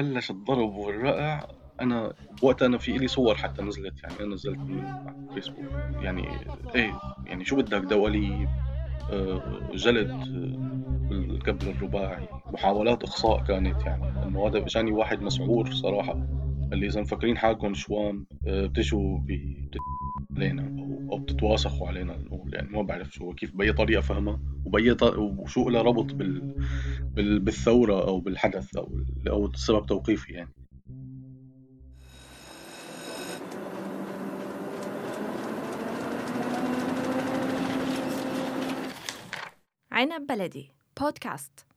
بلش الضرب والرقع أنا وقتها أنا في لي صور حتى نزلت يعني أنا نزلت على الفيسبوك يعني إيه يعني شو بدك؟ دواليب آه، جلد بالقبل الرباعي. محاولات اخصاء كانت يعني. إنه هذا اجاني واحد مسعور صراحة. اللي إذا مفكرين حالكم شوام آه، بتجوا علينا أو أو بتتواسخوا علينا نقول يعني ما بعرف شو كيف بأي طريقة فهمها وبأي وشو لها ربط بال... بال... بالثورة أو بالحدث أو أو السبب توقيفي يعني. عنب بلدي بودكاست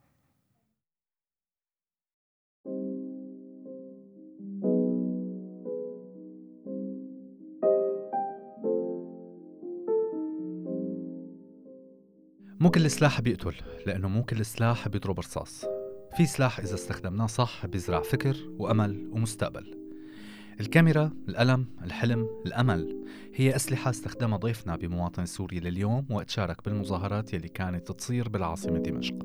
كل سلاح بيقتل لأنه مو كل سلاح بيضرب رصاص. في سلاح إذا استخدمناه صح بيزرع فكر وأمل ومستقبل. الكاميرا، الألم، الحلم، الأمل هي أسلحة استخدمها ضيفنا بمواطن سوري لليوم وقت شارك بالمظاهرات يلي كانت تصير بالعاصمة دمشق.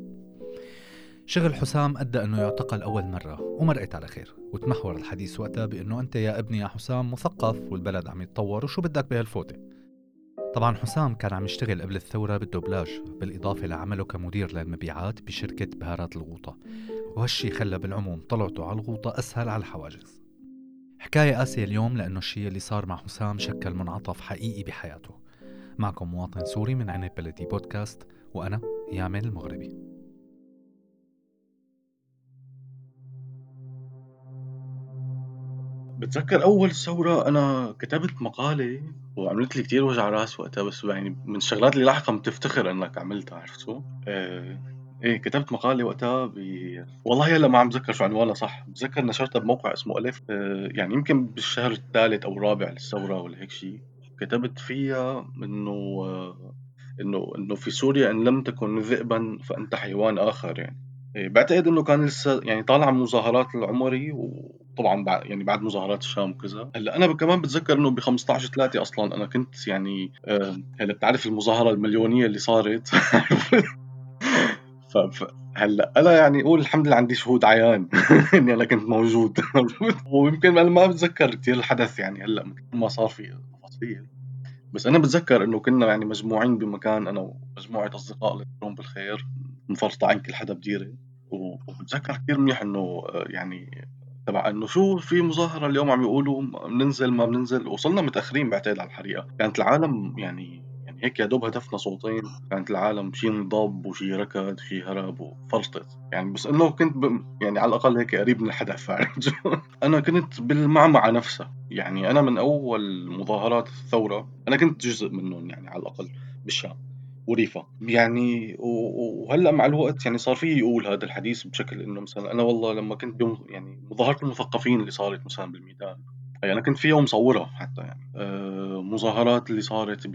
شغل حسام أدى أنه يعتقل أول مرة ومرقت على خير. وتمحور الحديث وقتها بأنه أنت يا ابني يا حسام مثقف والبلد عم يتطور وشو بدك بهالفوتة؟ طبعا حسام كان عم يشتغل قبل الثورة بالدوبلاج بالإضافة لعمله كمدير للمبيعات بشركة بهارات الغوطة. وهالشي خلى بالعموم طلعته على الغوطة أسهل على الحواجز. حكاية قاسية اليوم لأنه الشيء اللي صار مع حسام شكل منعطف حقيقي بحياته. معكم مواطن سوري من عنب بلدي بودكاست وأنا يامن المغربي. بتذكر أول ثورة أنا كتبت مقالة وعملت لي كتير وجع رأس وقتها بس يعني من الشغلات اللي لاحقا بتفتخر إنك عملتها عرفت شو؟ إيه, إيه كتبت مقالة وقتها ب والله هلا ما عم بتذكر شو عنوانها صح، بتذكر نشرتها بموقع اسمه ألف إيه يعني يمكن بالشهر الثالث أو الرابع للثورة ولا هيك شيء، كتبت فيها إنه إنه إنه في سوريا إن لم تكن ذئبا فأنت حيوان آخر يعني. إيه بعتقد إنه كان لسه يعني طالع مظاهرات العمري وطبعا بعد يعني بعد مظاهرات الشام وكذا. هلأ أنا كمان بتذكر إنه ب 15 3 أصلا أنا كنت يعني هلأ بتعرف المظاهرة المليونية اللي صارت؟ ف هلأ أنا يعني أقول الحمد لله عندي شهود عيان إني أنا كنت موجود. ويمكن أنا ما بتذكر كثير الحدث يعني هلأ ما صار في تفاصيل بس أنا بتذكر إنه كنا يعني مجموعين بمكان أنا ومجموعة أصدقاء الله بالخير مفرطعين كل حدا بديره وبتذكر كثير منيح إنه آه، يعني تبع انه شو في مظاهرة اليوم عم يقولوا بننزل ما بننزل. وصلنا متأخرين بعتقد على الحريقة. كانت العالم يعني يعني هيك يا دوب هدفنا صوتين. كانت العالم شي انضب وشي ركض وشي هرب وفرطت. يعني بس إنه كنت ب... يعني على الأقل هيك قريب من الحدث أنا كنت بالمعمعة نفسها. يعني أنا من أول مظاهرات الثورة أنا كنت جزء منهم يعني على الأقل بالشام وريفا يعني وهلأ مع الوقت يعني صار فيه يقول هذا الحديث بشكل إنه مثلا أنا والله لما كنت بيوم يعني مظاهرة المثقفين اللي صارت مثلا بالميدان يعني أنا كنت فيها مصورها حتى يعني آه مظاهرات اللي صارت ب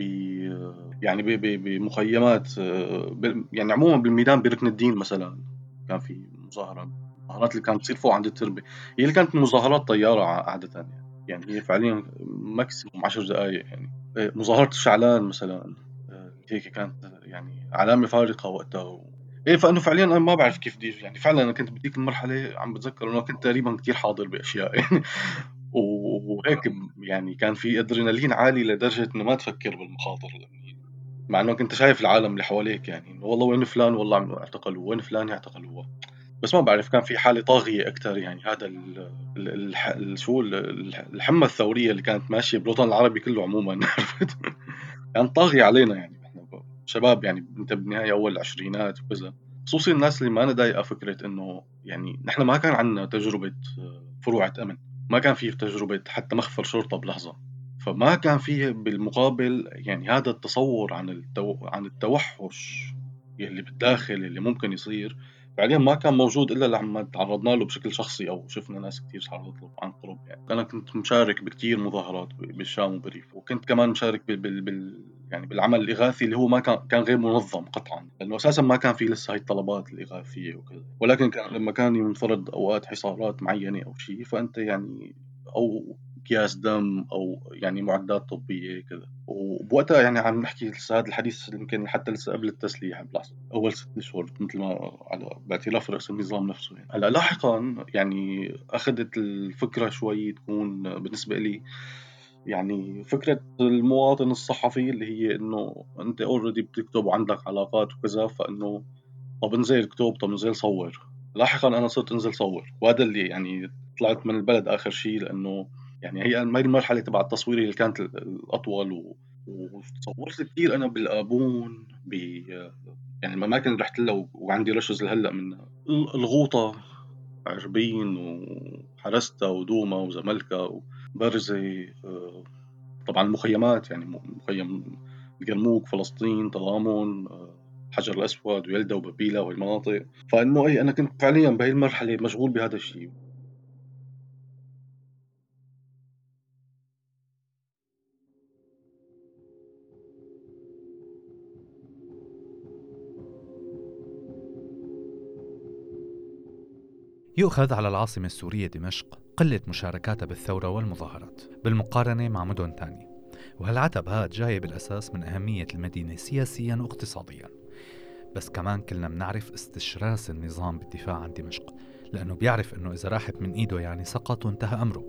يعني بمخيمات آه يعني عموما بالميدان بركن الدين مثلا كان في مظاهرة المظاهرات اللي كانت تصير فوق عند التربة. هي اللي كانت مظاهرات طيارة عادة يعني يعني هي فعليا ماكسيموم 10 دقائق يعني آه، مظاهرة الشعلان مثلا. هيك كانت يعني علامة فارقة وقتها. إيه فإنه فعليا أنا ما بعرف كيف بدي يعني فعلا أنا كنت بديك المرحلة عم بتذكر إنه كنت تقريبا كثير حاضر بأشياء يعني وهيك يعني كان في أدرينالين عالي لدرجة إنه ما تفكر بالمخاطر مع إنه كنت شايف العالم اللي حواليك يعني والله وين فلان والله عم اعتقلوه وين فلان اعتقلوه بس ما بعرف كان في حالة طاغية أكثر يعني هذا شو الحمى الثورية اللي كانت ماشية بالوطن العربي كله عموما عرفت كان طاغيه علينا يعني شباب يعني انت بالنهايه أول العشرينات وكذا. خصوصي الناس اللي ما ضايقه فكرة إنه يعني نحن ما كان عندنا تجربة آه، فروعة أمن. ما كان في تجربة حتى مخفر شرطة بلحظة. فما كان فيه بالمقابل يعني هذا التصور عن التو... عن التوحش اللي بالداخل اللي ممكن يصير فعليا ما كان موجود إلا لما تعرضنا له بشكل شخصي أو شفنا ناس كثير تعرضت له عن قرب يعني. أنا كنت مشارك بكثير مظاهرات بالشام وبريف وكنت كمان مشارك بال, بال... يعني بالعمل الإغاثي اللي هو ما كان كان غير منظم قطعا. لأنه أساسا ما كان في لسه هاي الطلبات الإغاثية وكذا. ولكن كان لما كان ينفرض أوقات حصارات معينة أو شيء فأنت يعني أو أكياس دم أو يعني معدات طبية كذا. وبوقتها يعني عم نحكي لسه هذا الحديث يمكن حتى لسه قبل التسليح بلحظه أول ست اشهر مثل ما على باعتراف رئيس النظام نفسه يعني. هلأ لاحقا يعني أخذت الفكرة شوي تكون بالنسبة لي يعني فكرة المواطن الصحفي اللي هي إنه أنت اوريدي بتكتب وعندك علاقات وكذا فإنه طب انزل اكتب طب انزل صور. لاحقا أنا صرت انزل صور. وهذا اللي يعني طلعت من البلد آخر شيء لإنه يعني هي هاي المرحلة تبع التصوير اللي كانت الأطول. و... وصورت كثير أنا بالأبون ب يعني الأماكن رحت لها وعندي رشز لهلأ من الغوطة عربين وحرستا ودوما وزملكا وبرزة آه، طبعا المخيمات يعني مخيم القرموك فلسطين تضامن آه، حجر الأسود ويلدا وبابيلا وهي المناطق. فإنه أي أنا كنت فعليا بهي المرحلة مشغول بهذا الشيء. يؤخذ على العاصمة السورية دمشق قلة مشاركاتها بالثورة والمظاهرات بالمقارنة مع مدن تانية. وهالعتب هاد جاي بالأساس من أهمية المدينة سياسيا واقتصاديا. بس كمان كلنا بنعرف استشراس النظام بالدفاع عن دمشق لأنه بيعرف أنه إذا راحت من إيده يعني سقط وانتهى أمره.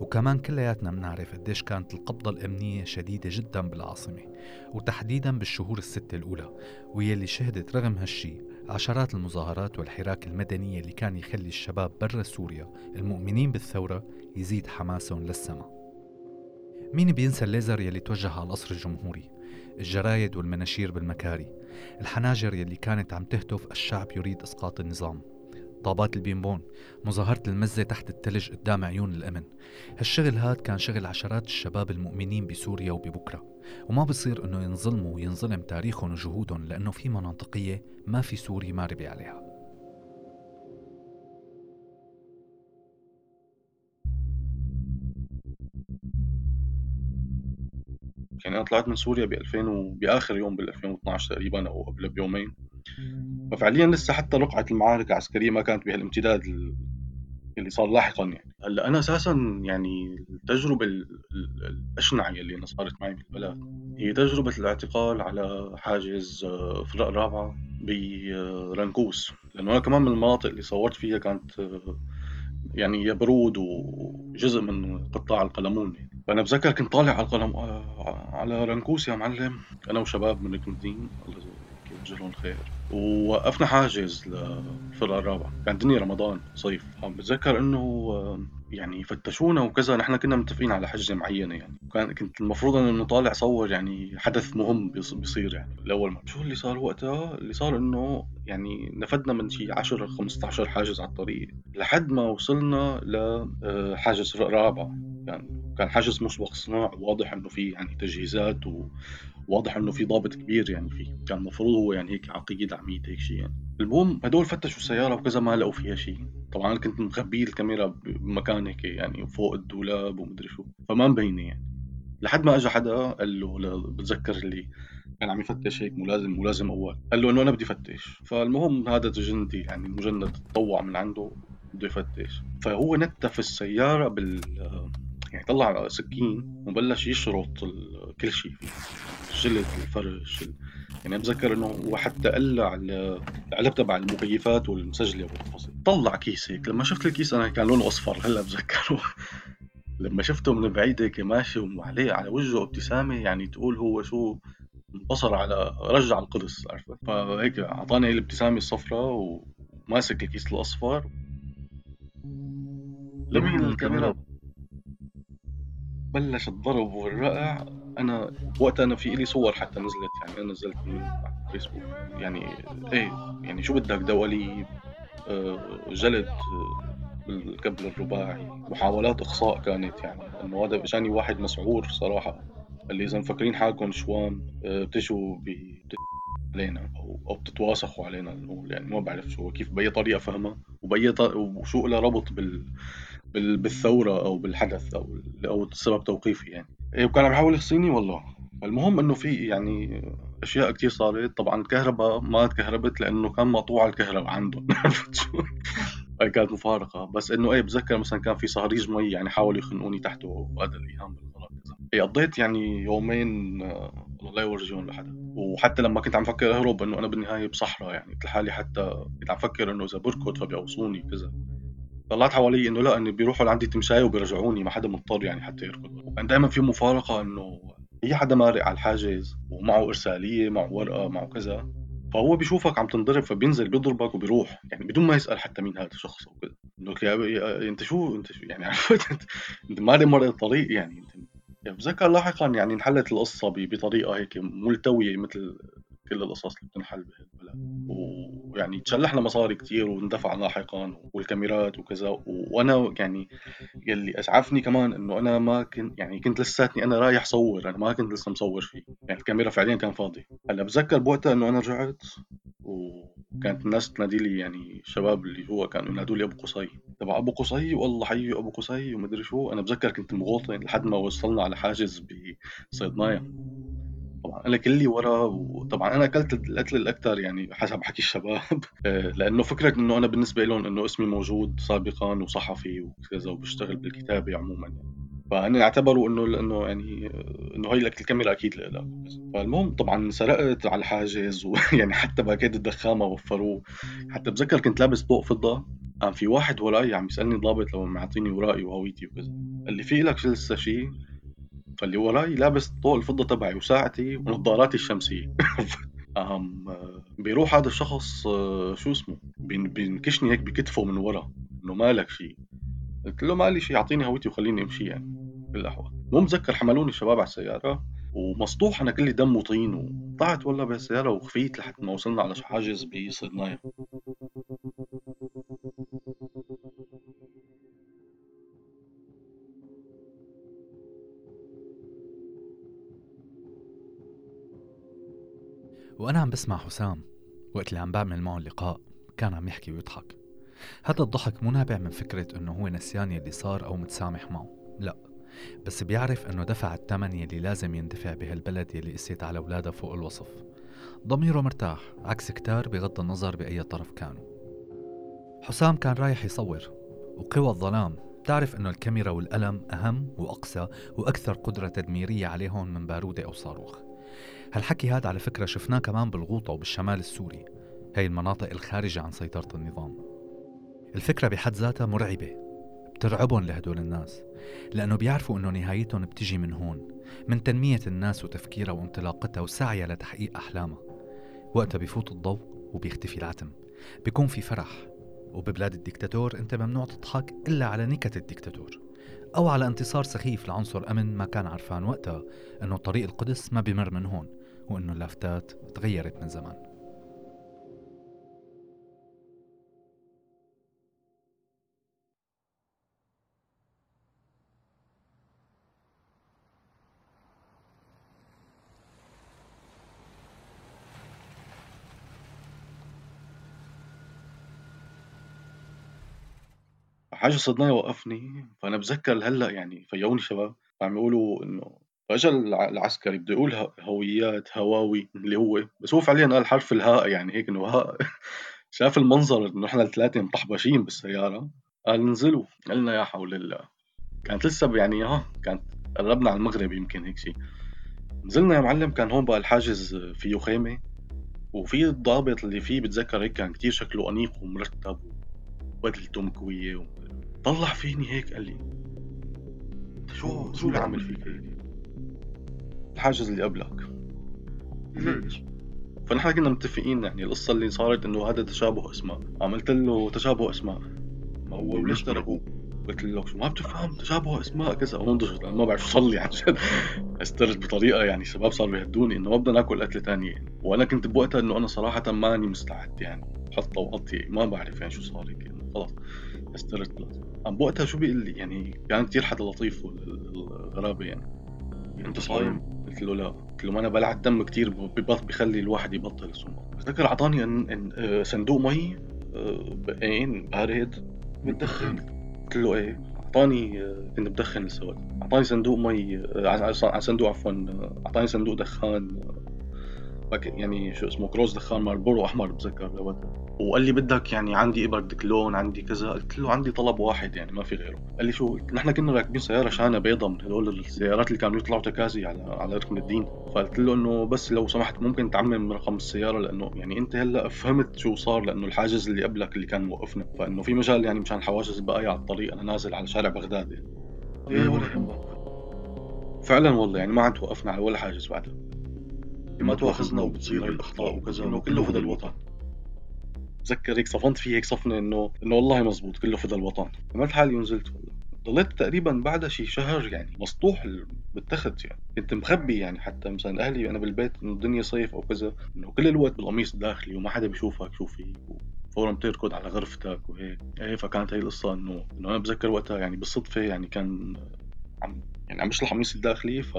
وكمان كلياتنا بنعرف قديش كانت القبضة الأمنية شديدة جدا بالعاصمة وتحديدا بالشهور الستة الأولى ويلي شهدت رغم هالشي عشرات المظاهرات والحراك المدني اللي كان يخلي الشباب برا سوريا المؤمنين بالثورة يزيد حماسهم للسماء. مين بينسى الليزر يلي توجه على القصر الجمهوري؟ الجرايد والمناشير بالمكاري الحناجر يلي كانت عم تهتف الشعب يريد إسقاط النظام. طابات البينبون مظاهرة المزة تحت التلج قدام عيون الأمن. هالشغل هاد كان شغل عشرات الشباب المؤمنين بسوريا وببكرة. وما بصير إنه ينظلموا وينظلم تاريخهم وجهودهم لأنه في مناطقية ما في سوري ما ربي عليها. يعني أنا طلعت من سوريا ب 2000 و... بآخر يوم بال 2012 تقريبا أو قبل بيومين. ففعليا لسه حتى رقعه المعارك العسكرية ما كانت بهالامتداد اللي صار لاحقا يعني. هلأ أنا أساسا يعني التجربة الأشنع اللي صارت معي بالبلد هي تجربة الاعتقال على حاجز آه، فرق رابعة برنكوس لأنه أنا كمان من المناطق اللي صورت فيها كانت آه، يعني يا برود وجزء من قطاع القلمون يعني. فأنا بتذكر كنت طالع على القلم آه، على رنكوس يا معلم. أنا وشباب من الدين الله يجزيهم الخير ووقفنا حاجز للفرقة الرابعة كان الدنيا رمضان صيف. عم بتذكر إنه يعني فتشونا وكذا. نحن كنا متفقين على حجة معينة يعني. وكان كنت المفروض إنه طالع صور يعني حدث مهم بيصير يعني لاول مرة شو اللي صار وقتها؟ اللي صار إنه يعني نفدنا من شي 10 15 حاجز على الطريق لحد ما وصلنا لحاجز فرق رابعة. يعني كان حاجز مسبق صناع واضح إنه في يعني تجهيزات و واضح إنه في ضابط كبير يعني فيه كان المفروض هو يعني هيك عقيد عميد هيك شيء يعني. المهم هدول فتشوا السياره وكذا ما لقوا فيها شيء طبعا أنا كنت مخبي الكاميرا بمكان هيك يعني فوق الدولاب ومدري شو فما مبينة يعني. لحد ما اجى حدا قال له بتذكر اللي كان عم يفتش هيك ملازم ملازم أول. قال له إنه أنا بدي فتش. فالمهم هذا جندي يعني مجند تطوع من عنده بده يفتش. فهو نتف السيارة بال يعني طلع سكين وبلش يشرط كل شيء الجلد الفرش يعني بتذكر إنه هو حتى قلع العلب تبع المكيفات والمسجلة والتفاصيل طلع كيس هيك. لما شفت الكيس أنا كان لونه أصفر هلأ بتذكره. لما شفته من بعيد هيك ماشي وعليه على وجهه ابتسامة يعني تقول هو شو انتصر على رجع القدس عرفت؟ فهيك أعطاني الابتسامة الصفراء وماسك الكيس الأصفر. لمين الكاميرا؟ بلش الضرب والرقع أنا وقتها أنا في لي صور حتى نزلت يعني أنا نزلت من فيسبوك. يعني إيه يعني شو بدك؟ دواليب آه، جلد آه، بالكبل الرباعي. محاولات اخصاء كانت يعني. إنه هذا اجاني واحد مسعور صراحة. اللي إذا مفكرين حالكم شوام آه، بتجوا علينا أو أو بتتواسخوا علينا. نقول يعني ما بعرف شو كيف بأي طريقة فهمها وبأي وشو لها ربط بال بالثورة أو بالحدث أو أو سبب توقيفي يعني. إيه وكان عم يحاول يخصيني والله. المهم إنه في يعني أشياء كثير صارت. طبعا الكهرباء ما تكهربت لأنه كان مقطوع الكهرباء عندهم. هاي كانت مفارقة. بس إنه إيه بتذكر مثلا كان في صهريج مي يعني حاولوا يخنقوني تحته وهذا الايهام بالغلط إيه قضيت يعني يومين آه، الله لا يورجون لحدا. وحتى لما كنت عم فكر أهرب إنه أنا بالنهاية بصحراء يعني. قلت لحالي حتى كنت عم فكر إنه إذا بركض فبيقوصوني كذا. طلعت حوالي إنه لا انه بيروحوا لعندي تمشاي وبيرجعوني ما حدا مضطر يعني حتى يركض. وكان دائما في مفارقة إنه أي حدا مارق على الحاجز ومعه إرسالية معه ورقة معه كذا فهو بيشوفك عم تنضرب فبينزل بيضربك وبيروح يعني بدون ما يسأل حتى مين هذا الشخص وكذا إنه أنت شو؟ أنت شو؟ يعني عرفت؟ أنت, أنت مارق مرق الطريق يعني. أنت يعني بتذكر لاحقا يعني انحلت القصة بطريقة هيك ملتوية مثل كل القصص اللي بتنحل بهالبلد. ويعني تشلحنا مصاري كتير واندفع لاحقا والكاميرات وكذا وأنا يعني يلي أسعفني كمان إنه أنا ما كنت يعني كنت لساتني أنا رايح صور أنا ما كنت لسه مصور فيه. يعني الكاميرا فعليا كان فاضي. هلأ بتذكر بوقتها إنه أنا رجعت وكانت الناس تنادي لي يعني الشباب اللي هو كانوا ينادوا لي أبو قصي. تبع أبو قصي والله حي أبو قصي ومدري شو. أنا بتذكر كنت مغوطن لحد ما وصلنا على حاجز بصيدنايا أنا كلي ورا وطبعا أنا أكلت القتل الاكثر يعني حسب حكي الشباب. آه، لأنه فكرة إنه أنا بالنسبة لهم إنه اسمي موجود سابقا وصحفي وكذا وبشتغل بالكتابة عموما يعني. فأنا اعتبروا إنه لأنه يعني آه، إنه هي الكاميرا أكيد لها فالمهم طبعا سرقت على الحاجز ويعني حتى باكيت الدخان ما وفروه. حتى بتذكر كنت لابس طوق فضة. قام في واحد وراي عم يسألني ضابط لو معطيني ورائي وهويتي وكذا. قال لي في لك لسه شيء فاللي وراي لابس طوق الفضه تبعي وساعتي ونظاراتي الشمسية. أهم بيروح هذا الشخص شو اسمه؟ بينكشني هيك بكتفه من ورا إنه مالك شيء قلت له مالي شيء أعطيني هويتي وخليني أمشي يعني بالاحوال مو متذكر حملوني الشباب على السيارة ومسطوح أنا كلي دم وطين وطلعت والله بالسيارة وخفيت لحد ما وصلنا على حاجز بصيدنايا وأنا عم بسمع حسام وقت اللي عم بعمل معه اللقاء كان عم يحكي ويضحك. هذا الضحك مو نابع من فكرة إنه هو نسيان يلي صار أو متسامح معه لا. بس بيعرف إنه دفع الثمن يلي لازم يندفع بهالبلد يلي قسيت على أولادها فوق الوصف. ضميره مرتاح عكس كتار بغض النظر بأي طرف كانوا. حسام كان رايح يصور وقوى الظلام بتعرف إنه الكاميرا والقلم أهم وأقسى وأكثر قدرة تدميرية عليهم من بارودة أو صاروخ. هالحكي هذا على فكرة شفناه كمان بالغوطة وبالشمال السوري. هي المناطق الخارجة عن سيطرة النظام. الفكرة بحد ذاتها مرعبة. بترعبهم لهدول الناس لأنه بيعرفوا أنه نهايتهم بتجي من هون من تنمية الناس وتفكيرها وانطلاقتها وسعيها لتحقيق أحلامها. وقتها بفوت الضوء وبيختفي العتم. بيكون في فرح. وببلاد الدكتاتور أنت ممنوع تضحك إلا على نكت الدكتاتور. أو على انتصار سخيف لعنصر أمن ما كان عرفان وقتها إنه طريق القدس ما بمر من هون. وإنه اللافتات تغيرت من زمان. حاجة صدناي وقفني فأنا بتذكر لهلا يعني فيوني شباب عم يقولوا إنه فاجا العسكري بده يقول هويات هواوي اللي هو بس هو فعليا قال حرف الهاء يعني هيك إنه هاء. شاف المنظر إنه إحنا الثلاثة مطحبشين بالسيارة. قال انزلوا. قلنا يا حول الله. كانت لسه يعني ها كانت قربنا على المغرب يمكن هيك شيء نزلنا يا معلم. كان هون بقى الحاجز فيه خيمه وفي الضابط اللي فيه بتذكر هيك كان كتير شكله أنيق ومرتب وبدلته مكويه طلع فيني هيك قال لي شو شو اللي عامل فيك هيك؟ الحاجز اللي قبلك. ليش؟ فنحن كنا متفقين يعني القصة اللي صارت إنه هذا تشابه أسماء. عملت له تشابه أسماء. ما هو ليش تركوه؟ قلت له شو ما بتفهم تشابه أسماء كذا. ونضجت ما بعرف شو صار لي عشان استرد بطريقة يعني الشباب صاروا يهدوني إنه ما بدنا ناكل أكلة ثانية. وأنا كنت بوقتها إنه أنا صراحة ماني مستعد يعني. حطه وقطي ما بعرف يعني شو صار هيك. يعني خلص استرد عم بوقتها شو بيقول لي؟ يعني كان كثير حدا لطيف والغرابة يعني. أنت صايم؟ قلت له لا. قلت له ما أنا بلع الدم كثير بخلي الواحد يبطل السموم بتذكر اعطاني آه، صندوق مي آه، بارد بتدخن قلت له إيه؟ اعطاني آه، كنت بدخن لسه اعطاني صندوق مي صندوق عفوا اعطاني صندوق دخان يعني شو اسمه كروز دخان ماربورو احمر بتذكر لوقتها وقال لي بدك يعني عندي إبر دكلون عندي كذا. قلت له عندي طلب واحد يعني ما في غيره. قال لي شو نحن كنا راكبين سيارة شانة بيضة من هدول السيارات اللي كانوا يطلعوا تكاسي على على ركن الدين. فقلت له إنه بس لو سمحت ممكن تعمم رقم السيارة لأنه يعني أنت هلأ فهمت شو صار لأنه الحاجز اللي قبلك اللي كان موقفنا. فإنه في مجال يعني مشان حواجز البقايا على الطريق أنا نازل على شارع بغداد يعني. ولا فعلا والله يعني ما عاد توقفنا على ولا حاجز بعدها. ما تواخذنا وبتصير هاي الأخطاء وكذا انه كله فدى الوطن. بتذكر هيك صفنت فيه هيك صفنة انه إنه والله مزبوط كله فدى الوطن. عملت حالي ونزلت والله. ضليت تقريبا بعدها شي شهر يعني مسطوح بالتخت يعني. كنت مخبي يعني حتى مثلا أهلي أنا بالبيت إنه الدنيا صيف أو كذا إنه كل الوقت بالقميص الداخلي وما حدا بيشوفك شو فيك؟ فورا بتركض على غرفتك وهيك. إيه فكانت هي القصة انه إنه أنا بتذكر وقتها يعني بالصدفة يعني كان عم يعني عم بشلح قميص الداخلي ف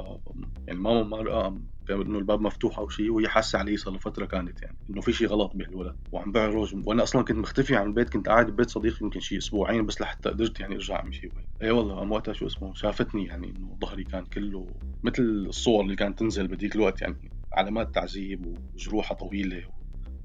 يعني ماما ما رأى إنه الباب مفتوح أو شيء وهي حاسة علي صار فترة كانت يعني إنه في شيء غلط بهالولد وعم بعرج وأنا أصلا كنت مختفي عن البيت كنت قاعد ببيت صديقي يمكن شيء أسبوعين بس لحتى قدرت يعني أرجع أمشي اي والله قام وقتها شو اسمه شافتني يعني إنه ظهري كان كله مثل الصور اللي كانت تنزل بديك الوقت يعني علامات تعذيب وجروحة طويلة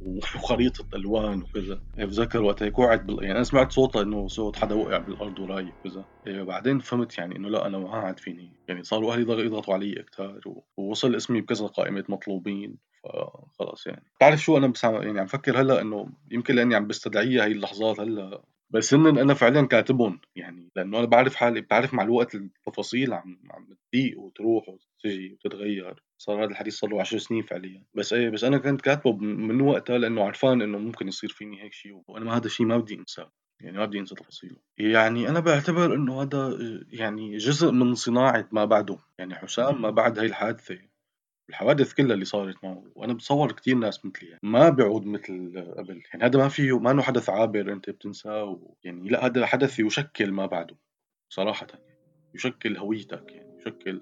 وخريطة ألوان وكذا. إيه، بتذكر وقتها هيك وقعت بال... يعني أنا سمعت صوتها إنه صوت حدا وقع بالأرض ورايح كذا إيه، بعدين فهمت يعني إنه لا أنا ما عاد فيني. يعني صاروا أهلي يضغطوا علي أكثر ووصل اسمي بكذا قائمة مطلوبين. فخلص يعني. بتعرف شو أنا بس يعني عم فكر هلأ إنه يمكن لأني عم بستدعيها هي اللحظات هلأ. بس هن أنا فعليا كاتبهم يعني لأنه أنا بعرف حالي بعرف مع الوقت التفاصيل عم عم تضيق وتروح وتجي وتتغير. صار هذا الحديث صار له 10 سنين فعليا. بس إيه بس أنا كنت كاتبه من وقتها لأنه عرفان إنه ممكن يصير فيني هيك شيء وأنا ما هذا الشيء ما بدي أنساه. يعني ما بدي أنسى تفاصيله. يعني أنا بعتبر إنه هذا يعني جزء من صناعة ما بعده. يعني حسام ما بعد هاي الحادثة. الحوادث كلها اللي صارت معه. وأنا بتصور كثير ناس مثلي. يعني ما بيعود مثل قبل. يعني هذا ما فيه ما إنه حدث عابر أنت بتنساه. يعني لا هذا حدث يشكل ما بعده. صراحة يعني. يشكل هويتك يعني. يشكل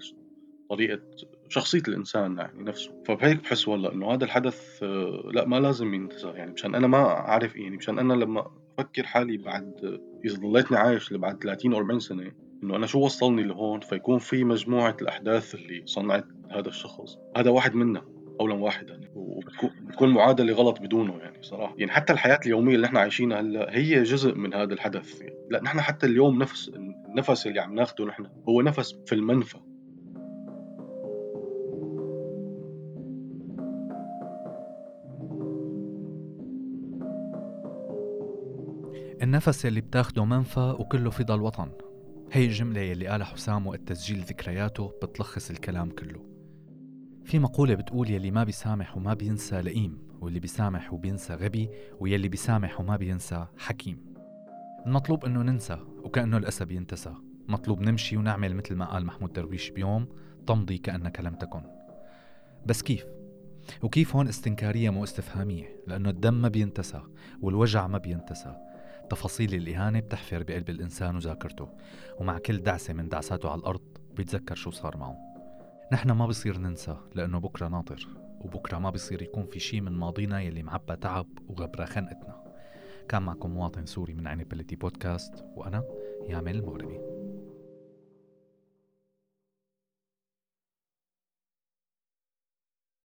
طريقة شخصية الإنسان يعني نفسه. فبهيك بحس والله إنه هذا الحدث لا ما لازم ينتسى يعني. مشان أنا ما أعرف يعني مشان أنا لما أفكر حالي بعد إذا ضليتني عايش لبعد 30 أو 40 سنة إنه أنا شو وصلني لهون؟ فيكون في مجموعة الأحداث اللي صنعت هذا الشخص. هذا واحد منا قولا واحدا يعني وبتكون بتكون معادلة غلط بدونه يعني صراحة. يعني حتى الحياة اليومية اللي نحن عايشينها هلأ هي جزء من هذا الحدث يعني. لا نحن حتى اليوم نفس النفس اللي عم ناخده نحن هو نفس في المنفى. النفس اللي بتاخده منفى وكله فضا الوطن هي الجملة يلي قالها حسام وقت تسجيل ذكرياته بتلخص الكلام كله. في مقولة بتقول يلي ما بيسامح وما بينسى لئيم واللي بيسامح وبينسى غبي ويلي بيسامح وما بينسى حكيم. المطلوب إنه ننسى وكأنه الأسى بينتسى. مطلوب نمشي ونعمل مثل ما قال محمود درويش بيوم تمضي كأنك لم تكن. بس كيف؟ وكيف هون استنكارية مو استفهامية؟ لأنه الدم ما بينتسى والوجع ما بينتسى. تفاصيل الإهانة بتحفر بقلب الإنسان وذاكرته ومع كل دعسة من دعساته على الأرض بيتذكر شو صار معه. نحن ما بصير ننسى لأنه بكرة ناطر وبكرة ما بصير يكون في شي من ماضينا يلي معبى تعب وغبرة خنقتنا. كان معكم مواطن سوري من عنبلتي بودكاست وأنا يامل المغربي